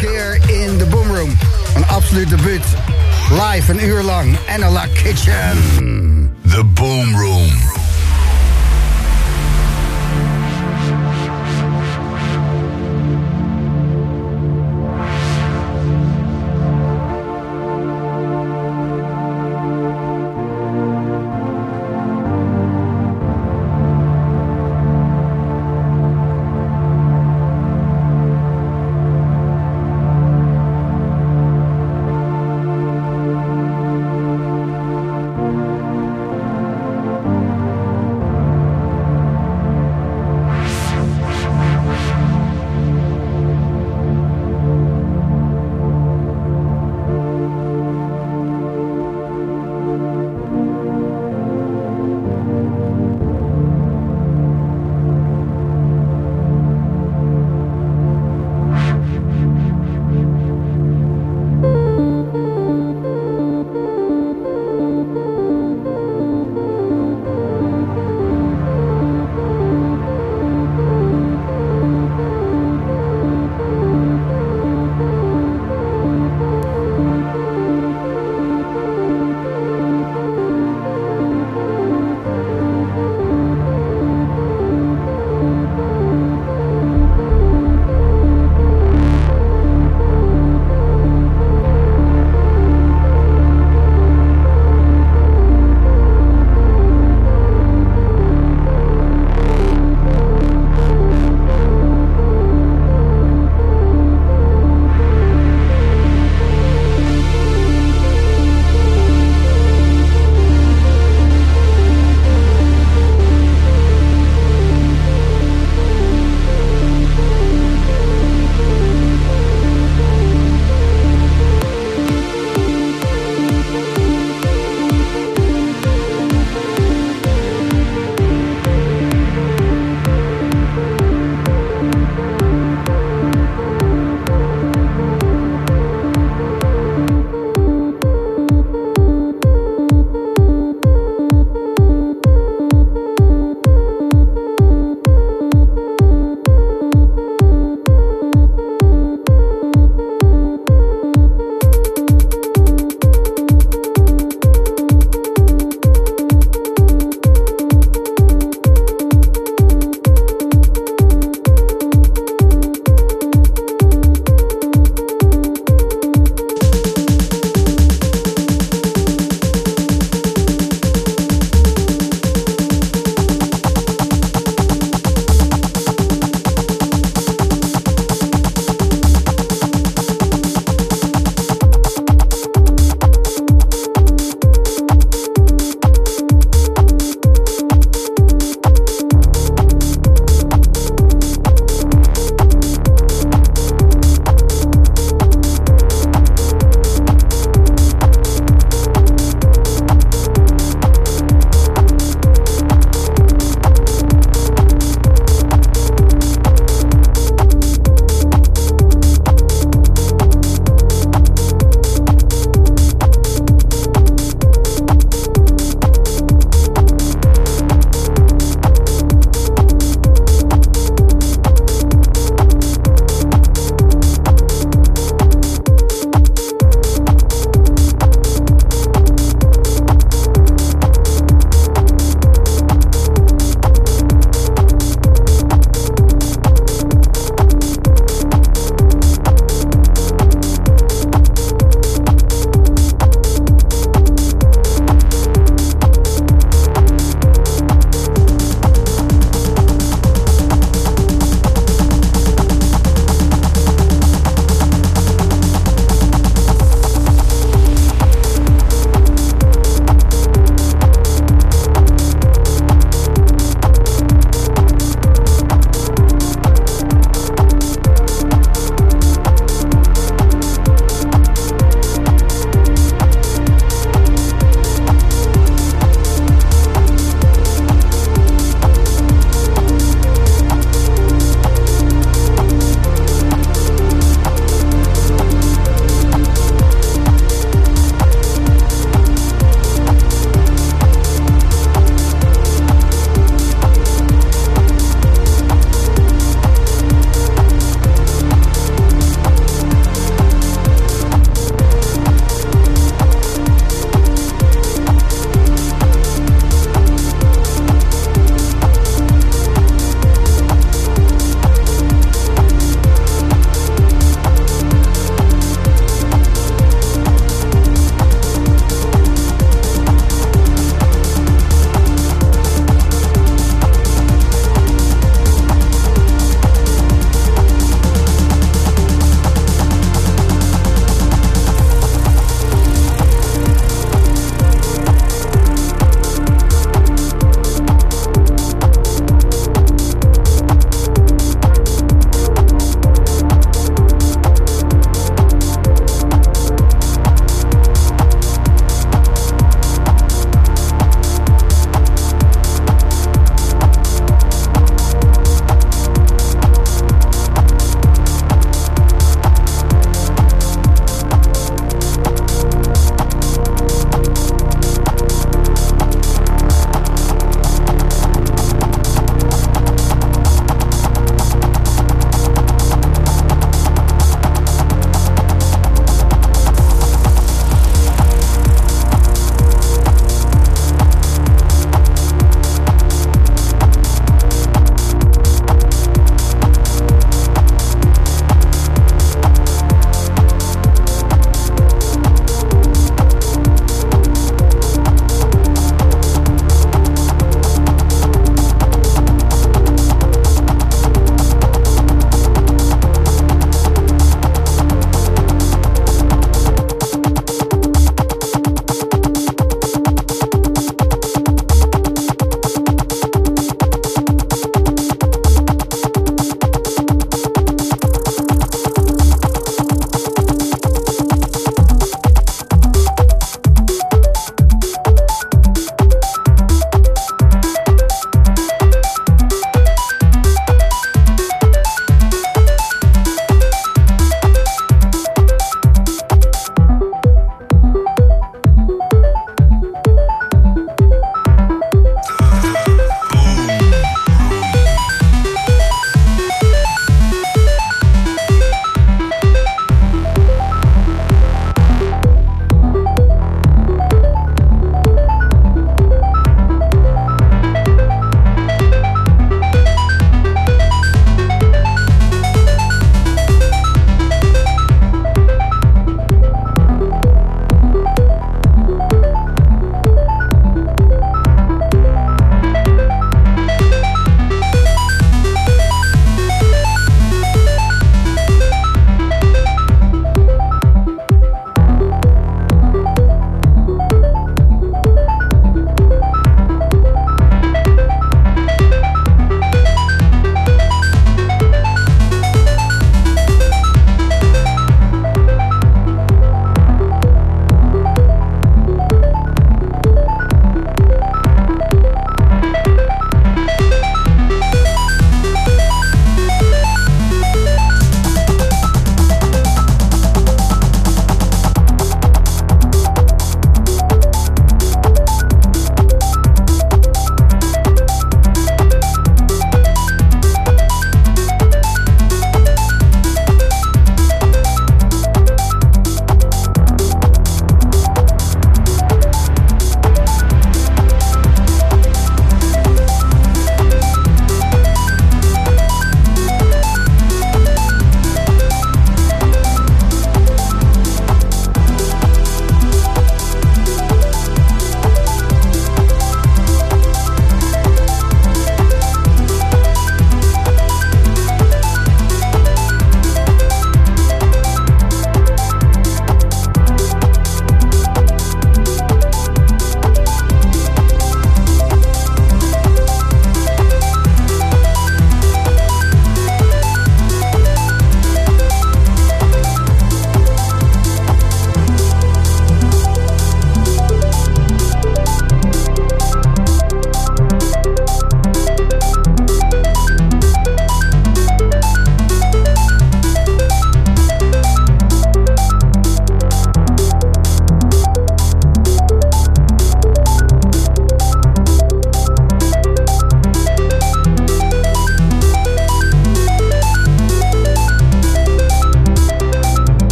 keer in de Boomroom. Een absoluut debuut. Live een uur lang. Analog Kitchen. Hmm, the Boomroom.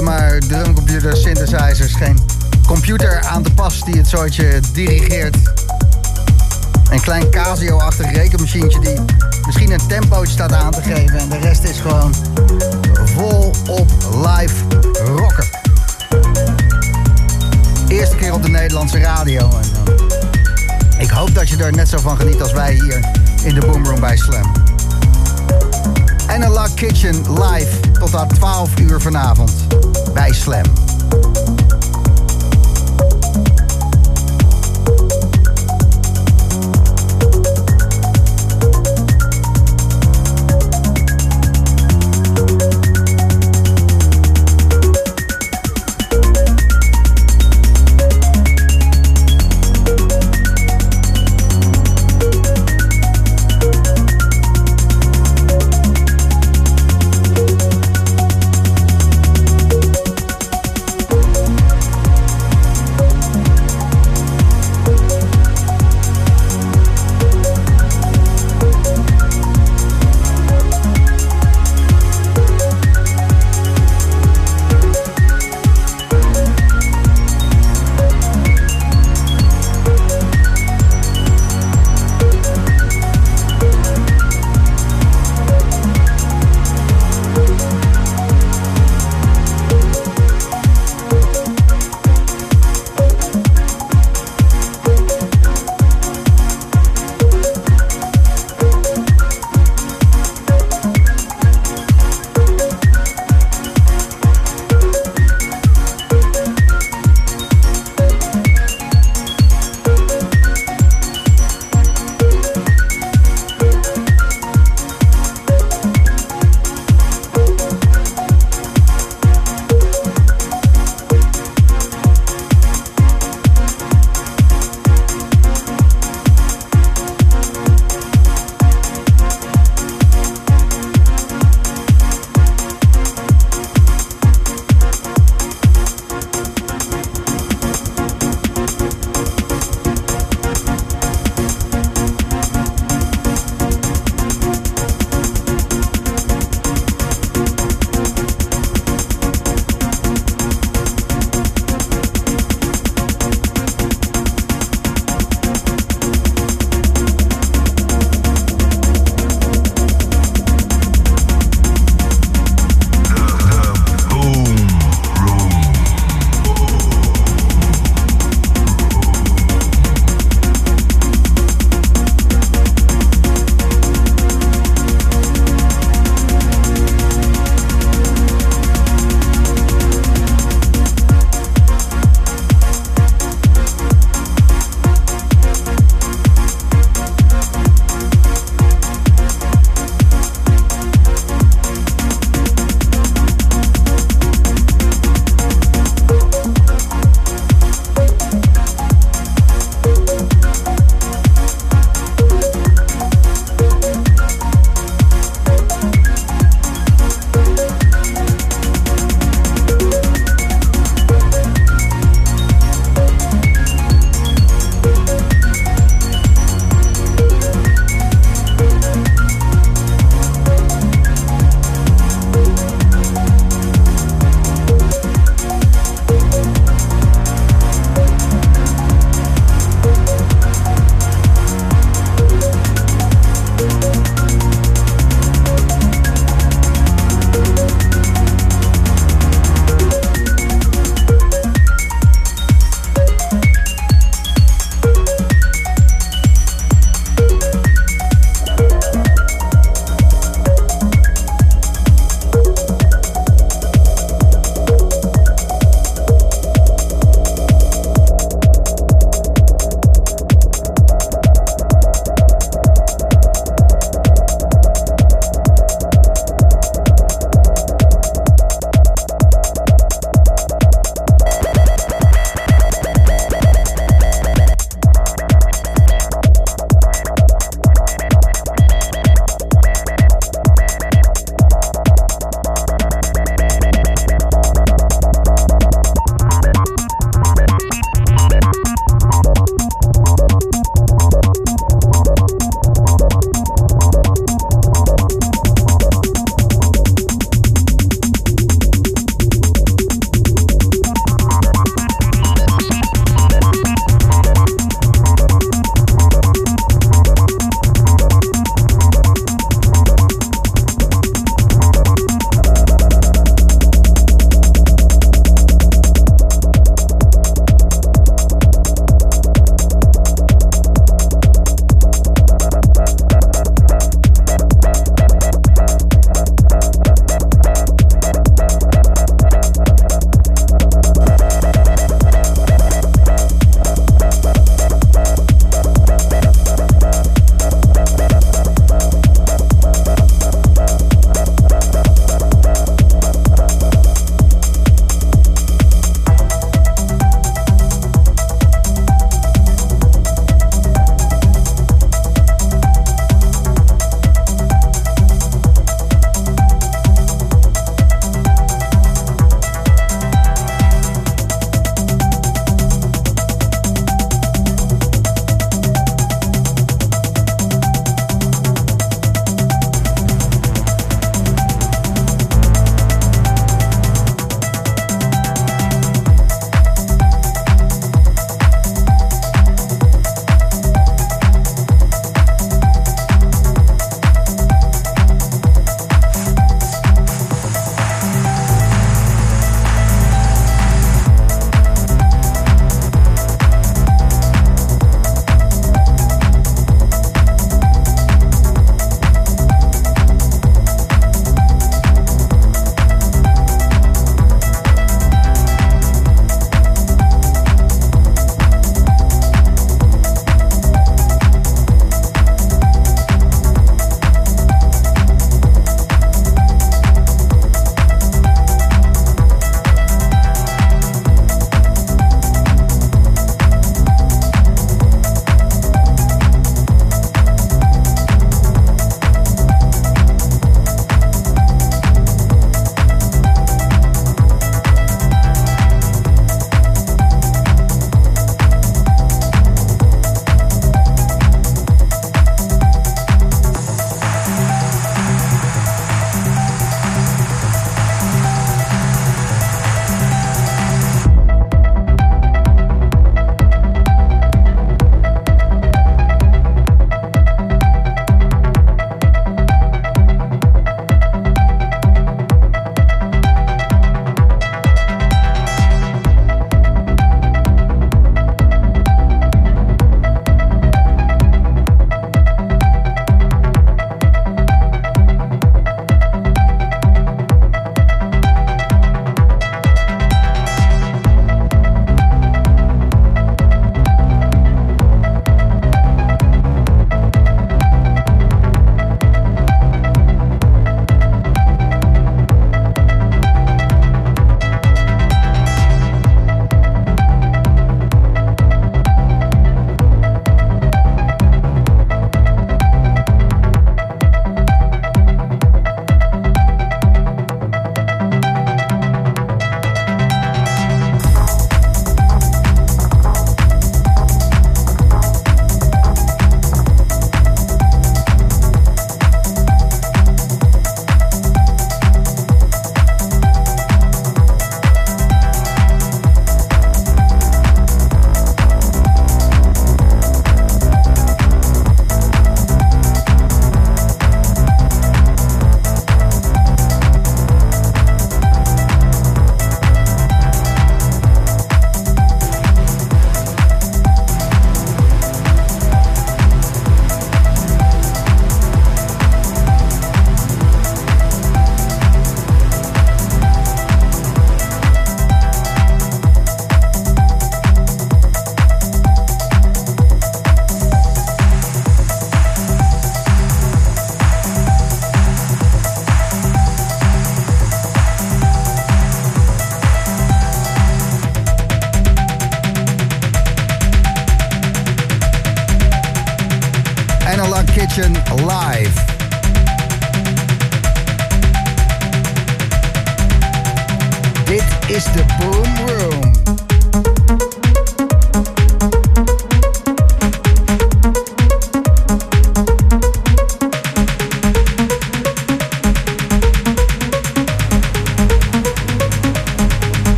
Alleen maar drumcomputer, synthesizers. Geen computer aan de pas die het soortje dirigeert. Een klein Casio-achtig rekenmachientje die misschien een tempo staat aan te geven. En de rest is gewoon vol op live rocken. Eerste keer op de Nederlandse radio. En, uh, ik hoop dat je er net zo van geniet als wij hier in de Boomroom bij Slam. Analog Kitchen live tot aan 12 uur vanavond bij Slam.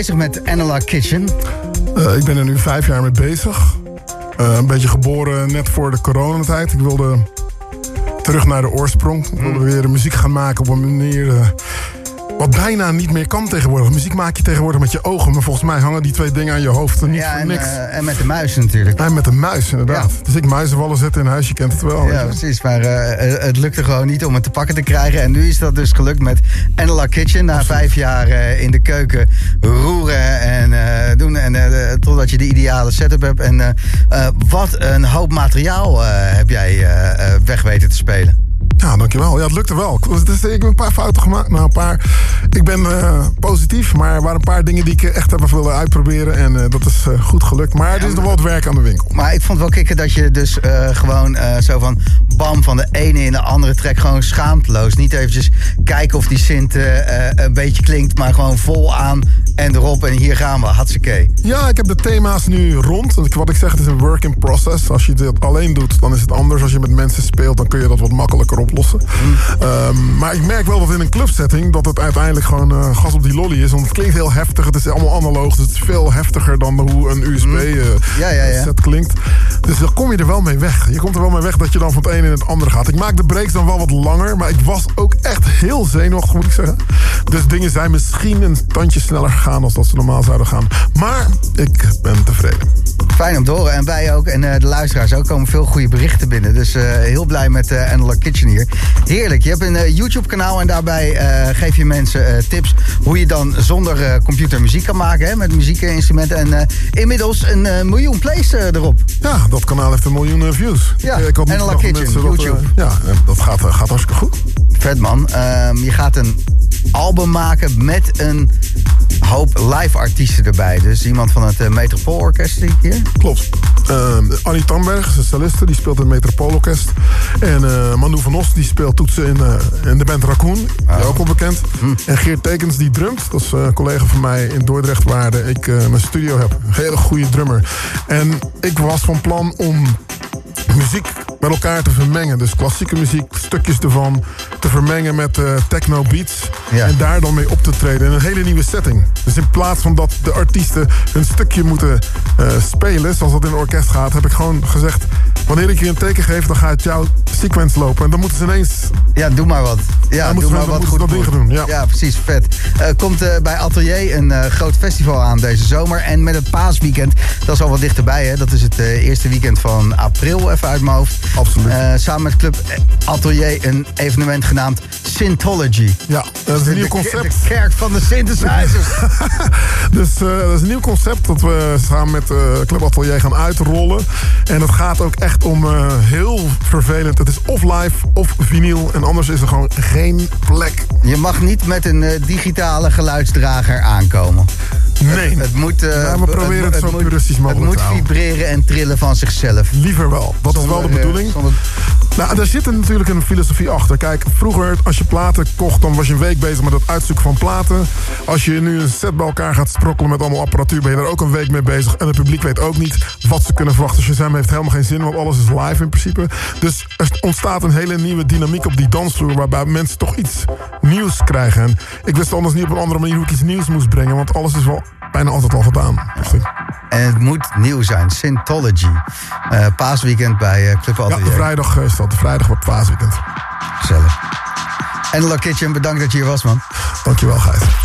Bezig met Analog Kitchen? Eh, ik ben er nu vijf jaar mee bezig. Eh, een beetje geboren net voor de coronatijd. Ik wilde terug naar de oorsprong. Ik wilde weer muziek gaan maken op een manier... wat bijna niet meer kan tegenwoordig. Muziek maak je tegenwoordig met je ogen. Maar volgens mij hangen die twee dingen aan je hoofd en niet Ja, voor en, niks. eh, en met de muis natuurlijk. Nee, met een muis, inderdaad. Ja. Dus ik muizenwallen zetten in huis, je kent het wel. Ja, precies. Maar eh, eh, het lukte gewoon niet om het te pakken te krijgen. En nu is dat dus gelukt met Analog Kitchen. Na vijf jaar in de keuken roeren en doen. En totdat je de ideale setup hebt. En wat een hoop materiaal heb jij weg weten te spelen. Ja, dankjewel. Ja, het lukte wel. Ik, het heb een paar fouten gemaakt. Nou, een paar. Ik ben eh, positief, maar er waren een paar dingen die ik echt heb willen uitproberen. En eh, dat is eh, goed gelukt. Maar er is nog wat werk aan de winkel. Maar ik vond wel kicken dat je dus gewoon zo van bam van de ene in de andere track gewoon schaamteloos. Niet eventjes kijken of die eh, een beetje klinkt, maar gewoon vol aan en erop en hier gaan we. Hartstikke. Ja, ik heb de thema's nu rond. Wat ik zeg, het is een work in process. Als je dit alleen doet, dan is het anders. Als je met mensen speelt, dan kun je dat wat makkelijker oplossen. Ehm, maar ik merk wel dat in een clubsetting... dat het uiteindelijk gewoon eh, gas op die lolly is. Want het klinkt heel heftig. Het is allemaal analoog. Dus het is veel heftiger dan hoe een USB eh, Ja, ja, klinkt. Dus dan kom je er wel mee weg. Je komt er wel mee weg dat je dan van het een in het andere gaat. Ik maak de breaks dan wel wat langer. Maar ik was ook echt heel zenuwachtig, moet ik zeggen. Dus dingen zijn misschien een tandje sneller gegaan... als dat ze normaal zouden gaan. Maar ik ben tevreden. Fijn om te horen. En wij ook. En eh, de luisteraars ook. komen veel goede berichten binnen. Dus eh, heel blij met eh Analog Kitchen hier. Heerlijk. Je hebt een eh, YouTube kanaal. En daarbij geef je mensen tips. Hoe je dan zonder computer muziek kan maken. Hè, met muziekinstrumenten. En inmiddels een miljoen plays erop. Ja, dat kanaal heeft een miljoen views. Ja, ik had Analog Kitchen, dat, YouTube. ja, dat gaat, gaat hartstikke goed. Vet man. Ehm, je gaat een album maken met een hoop live artiesten erbij. Dus iemand van het uh, Metropoolorkest zie ik hier. Klopt. Uh, Annie Tamberg is een celliste, die speelt in het Metropoolorkest. En uh, Manu van Os, die speelt toetsen in, uh, in de band Raccoon. Oh. Ook wel bekend. Hm. En Geert Tekens, die drumt. Dat is een collega van mij in Dordrecht, waar ik mijn studio heb. Een hele goede drummer. En ik was van plan om muziek met elkaar te vermengen. Dus klassieke muziek, stukjes ervan te vermengen met uh, techno beats. Ja. En daar dan mee op te treden in een hele nieuwe setting. Dus in plaats van dat de artiesten hun stukje moeten uh, spelen, zoals dat in een orkest gaat, heb ik gewoon gezegd: wanneer ik je een teken geef, dan gaat jouw sequence lopen. En dan moeten ze ineens. Ja, doe maar wat. Ja, doe maar wat goed. Dat ding doen. Ja. ja, precies. Vet. Uh, komt uh, bij Atelier een uh, groot festival aan deze zomer. En met het paasweekend, dat is al wat dichterbij. Hè? Dat is het eerste weekend van april, even uit mijn hoofd. Absoluut. Samen met Club Atelier een evenement genaamd Synthology. Ja, dat is een nieuw concept. De kerk van de synthesizers. dus dat is een nieuw concept dat we samen met Club Atelier gaan uitrollen. En het gaat ook echt om uh, heel vervelend. Het is of live of vinyl. En anders is er gewoon geen plek. Je mag niet met een uh, digitale geluidsdrager aankomen. Nee. Het, het moet, uh, ja, we proberen het, het, het zo puristisch mogelijk Het moet vibreren en trillen van zichzelf. Liever wel. Dat zonder, is wel de bedoeling. Zonder... Nou, daar zit natuurlijk een filosofie achter. Kijk, vroeger als je platen kocht, dan was je een week bezig met het uitzoeken van platen. Als je nu een set bij elkaar gaat sprokkelen met allemaal apparatuur, ben je er ook een week mee bezig. En het publiek weet ook niet wat ze kunnen verwachten. Shazam heeft helemaal geen zin, want alles is live in principe. Dus er ontstaat een hele nieuwe dynamiek op die dansvloer, waarbij mensen toch iets nieuws krijgen. En ik wist anders niet op een andere manier hoe ik iets nieuws moest brengen, want alles is wel bijna altijd al gedaan. Dus en het moet nieuw zijn. Syntology. Uh, paasweekend bij uh, Club Atelier. Ja, de vrijdag is De vrijdag wordt paasweekend. Gezellig. En Kitchen, bedankt dat je hier was, man. Dankjewel, Gijs.